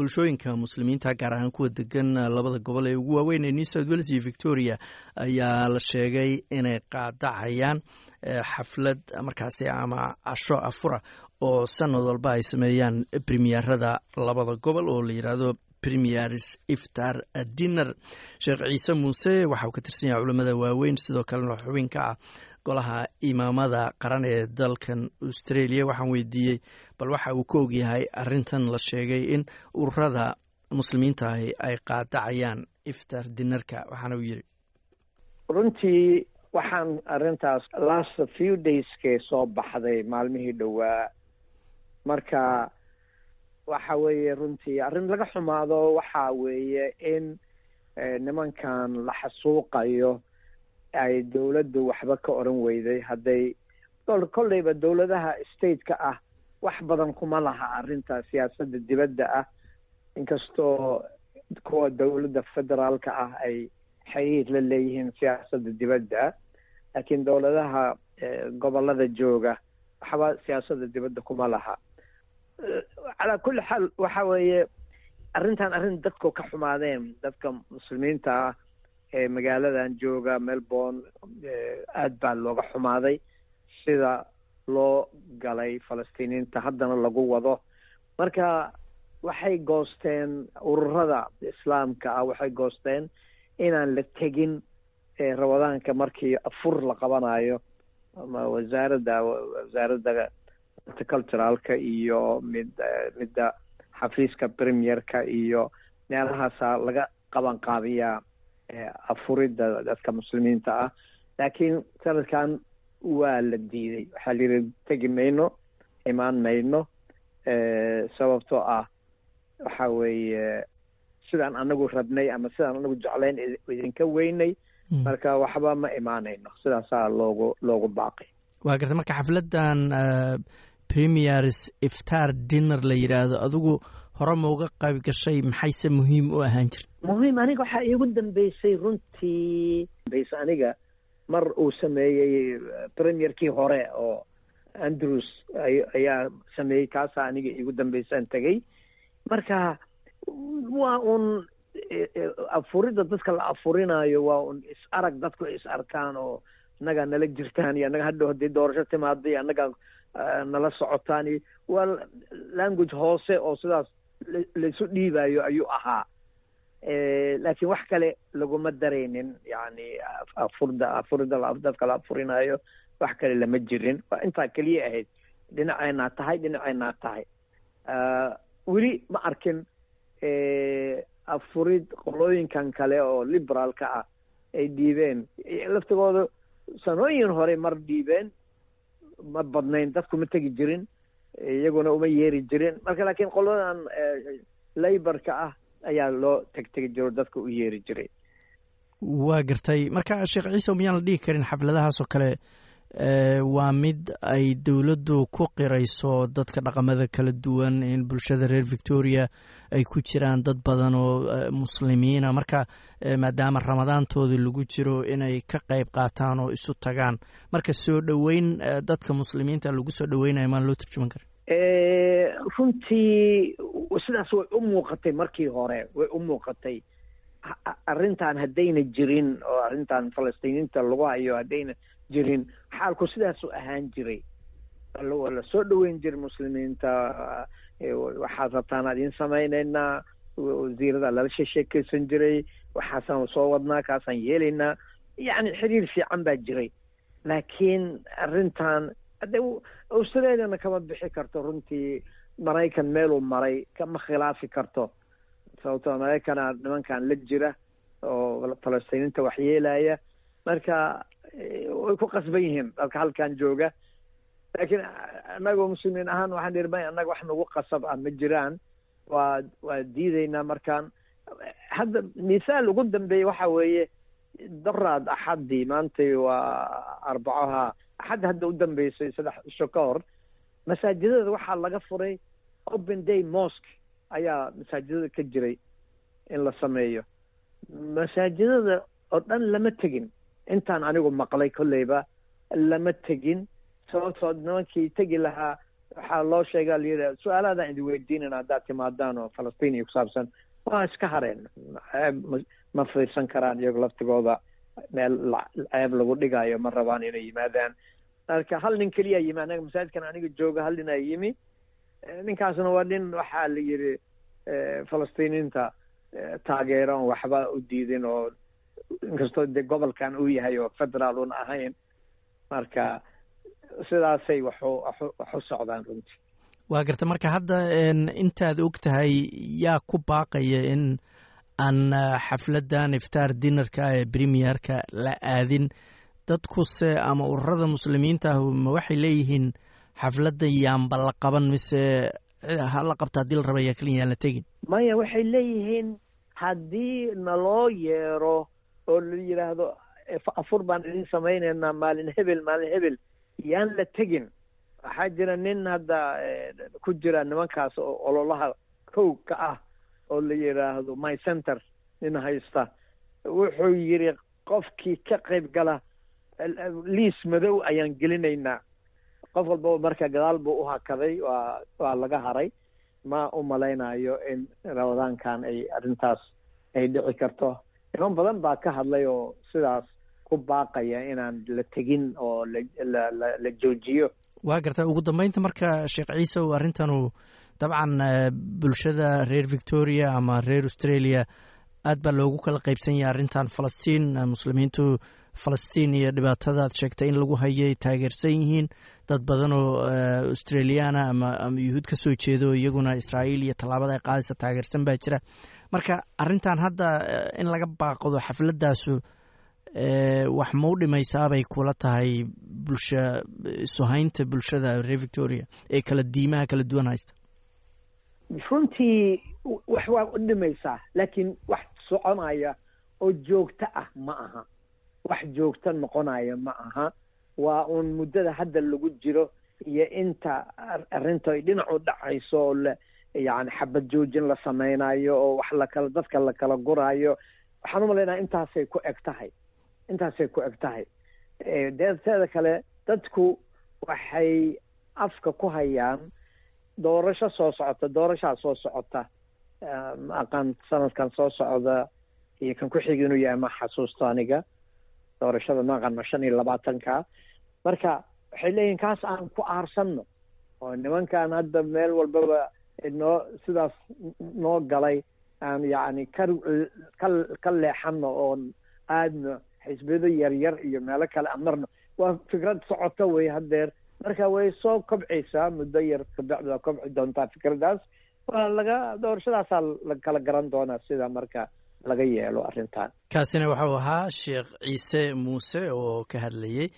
bulshooyinka muslimiinta gaar ahaan kuwa degan labada gobol ee ugu waaweyn ee new south wales iyo victoria ayaa la sheegay inay qaadacayaan xaflad markaasi ama casho afura oo sanad walba ay sameeyaan premierada labada gobol oo la yidhaahdo premiers iftar dinner. Sheekh ciise muuse waxa ka tirsan yahay culamada waaweyn sidoo kalena xubin ka ah golaha imaamada qaran ee dalkan australia. Waxaan weydiiyey bal waxa uu ka ogyahay arintan la sheegay in ururada muslimiinta ahi ay qaadacayaan iftar dinarka waxaana uu yidhi. Runtii waxaan arintaas last few dayskee soo baxday maalmihii dhowaa. Marka waxa weeye runtii arrin laga xumaado waxa weeye in nimankan la xasuuqayo ay dawladdu waxba ka oran weyday hadday kolleyba dawladaha stateka ah wax badan kuma laha arrinta siyaasadda dibadda ah inkastoo kuwa dawladda federaalka ah ay xiriir la leeyihiin siyaasadda dibadda laakiin dawladaha gobollada jooga waxba siyaasadda dibadda kuma laha. Calaa kulli xaal waxa weeye arrintan arrin dadku ka xumaadeen dadka muslimiinta ah ee magaaladan jooga melbourne aad baa looga xumaaday sida loo galay falastiiniinta haddana lagu wado. Marka waxay goosteen ururada islaamka ah waxay goosteen inaan la tegin ramadaanka markii afur la qabanayo. Wasaaradda wasaaradda culturalka iyo mid midda xafiiska premierka iyo meelahaasa laga qaban qaabiyaa afuridda dadka muslimiinta ah. Laakiin sanadkan waa la diiday. Waxaa la yidhi tegi mayno imaan mayno sababtoo ah waxa weeye sidaan anagu rabnay ama sidaan anagu jeclayn idinka weynay marka waxba ma imaanayno. Sidaasaa loogu loogu baaqay. Waa garta marka xafladan premiers iftar dinner la yidhaahdo adigu hore ma uga qayb gashay maxayse muhiim u ahaan jirta muhiim aniga waxaa iigu dambeysay runtii. Base aniga mar uu sameeyey premierkii hore oo andrews ayaa sameeyey kaasaa aniga iigu dambeysaan tegey marka waa un afuridda dadka la afurinayo waa un is arag dadku is arkaan oo annagaa nala jirtaan iyo annaga hadhow haddii doorasho timaada iyo annagaa nala socotaan iyo waa language hoose oo sidaas laisu dhiibayo ayuu ahaa laakiin wax kale laguma daraynin yani afurda afurida dadka la afurinayo wax kale lama jirin. Waa intaa keliya ahayd dhinaceynaa tahay dhinaceynaa tahay. Weli ma arkin afurid qolooyinkan kale oo liberaalka ah ay dhiibeen laftigooda sanooyin hore mar dhiibeen ma badnayn dadku ma tegi jirin iyaguna uma yeeri jirin. Marka laakiin qoladan layborka ah ayaa loo tegtegi jiro dadka u yeeri jiray. Waa gartay. Marka sheekh ciise miyaan la dhihi karin xafladahaas oo kale waa mid ay dowladdu ku qirayso dadka dhaqamada kala duwan in bulshada reer victoria ay ku jiraan dad badan oo muslimiina marka maadaama ramadaantoodii lagu jiro inay ka qayb qaataan oo isu tagaan. Marka soo dhoweyn dadka muslimiinta lagu soo dhoweynayo maan loo turjuman kara runtii sidaas way u muuqatay markii hore way u muuqatay. Arrintan haddayna jirin oo arrintan falastiiniinta lagu hayo haddayna jirin xaalku sidaasu ahaan jiray. Waa la soo dhoweyn jiray muslimiinta waxaad rabtaan adiin samaynaynaa wasiirada lala sheekeysan jiray waxaasaan soo wadnaa kaasaan yeelaynaa. Yacni xiriir fiican baa jiray. Laakiin arrintan australiana kama bixi karto runtii maraykan meeluu maray kama khilaafi karto. Sababtoo maraykana nimankan la jira oo falastiiniinta waxyeelaya marka way ku qasban yihiin dadka halkan jooga. Laakiin annagoo muslimiin ahaan waxaan dhihi may annaga wax nagu qasab ah ma jiraan. Waa waa diidaynaa markaan. Hadda mithaal ugu dambeeya waxa weeye daraad axaddii maantay waa arbacaha axadda hadda u dambeysay saddex isho ka hor masaajidada waxaa laga furay open day mosque ayaa masaajidada ka jiray in la sameeyo. Masaajidada oo dhan lama tegin. Intaan anigu maqlay kolleyba lama tegin. Sababtoo nimankii tegi lahaa waxaa loo sheegaa layidha su'aalaadaan idin weydiinayna haddaad timaadaan oo falastiin iyo kusaabsan waa iska hareen ma fiirsan karaan iyago laftigooda meel ceeb lagu dhigayo ma rabaan inay yimaadaan marka hal nin keliya yimi anaga masaajidkan aniga jooga hal nin aa yimi ninkaasna waa nin waxaa la yidhi falastiiniinta taageero on waxba u diidin oo inkastoo de gobolkan uu yahay oo federaal un ahayn marka sidaasay waxu waxu socdaan runtii waa garta marka hadda intaad og tahay yaa ku baaqaya in aan xafladdan iftaar dinarka ee premierka la aadin. Dadkuse ama ururada muslimiinta ah ma waxay leeyihiin xafladda yaanba la qaban mise ha la qabta haddii la raba yaa kaliya yaan la tegin? Maya waxay leeyihiin haddii naloo yeero oo la yidhaahdo afur baan idin samaynaynaa maalin hebel maalin hebel yaan la tegin. Waxaa jira nin hadda ku jira nimankaas oo ololaha kow ka ah oo la yidhaahdo my center nin haysta. Wuxuu yidhi qofkii ka qayb gala liis madow ayaan gelinaynaa. Qof walbaba marka gadaal buu u hakaday waa waa laga haray. Ma u malaynayo in ramadaankan ay arrintaas ay dhici karto. Niman badan baa ka hadlay oo sidaas ku baaqaya inaan la tegin oo la la joojiyo. Waa garta ugu dambeynta marka sheekh ciise u arrintanu dabcan bulshada reer victoria ama reer australia aad baa loogu kala qaybsan yahay arrintan falastiin. Muslimiintu falastiin iyo dhibaatada aad sheegtay in lagu hayay taageersan yihiin. Dad badan oo australiana ama yuhuud ka jeedo iyaguna israa'iil iyo tallaabada ay qaadaysa taageersan baa jira. Marka arrintan hadda in laga baaqdo xafladaasu wax ma u dhimaysaabay kula tahay bulsha isuhaynta bulshada reer victoria ee kala diimaha kala duwan haysta runtii wax waa u dhimaysaa laakiin wax soconaya oo joogto ah ma aha. Wax joogto noqonaya ma aha. Waa uun muddada hadda lagu jiro iyo inta arrinta ay dhinacu dhacayso oo la yani xabad joojin la samaynayo oo wax lakala dadka la kala guraayo. Waxaan umalaynaa intaasay ku eg tahay. Intaasay ku eg tahay. Deeteeda kale dadku waxay afka ku hayaan doorasho soo socota doorashaa soo socota aqaan sanadkan soo socda iyo kan ku xigi inuu yahay ma xasuusto aniga. Doorashada maaqan ma shan iyo labaatanka. Marka waxay leeyihiin kaas aan ku aarsanno oo nimankan hadda meel walbaba noo sidaas noo galay aan yacni ka ka ka leexano oon aadno xisbiyado yaryar iyo meelo kale aan marno waa fikrad socoto wey haddeer marka way soo kobcaysaa muddo yar kabacdi waa kobci doontaa fikraddaas waa laga doorashadaasaa la kala garan doonaa sida marka laga yeelo arrintan. Kaasina waxau ahaa sheekh ciise muuse oo ka hadlayey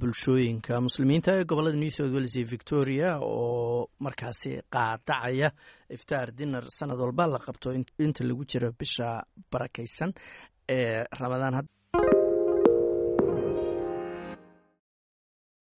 bulshooyinka muslimiinta ee gobollada new south wales iyo victoria oo markaasi qaadacaya iftaar dinar sanad walba la qabto. Inta lagu jiro bisha barakaysan ee ramadaan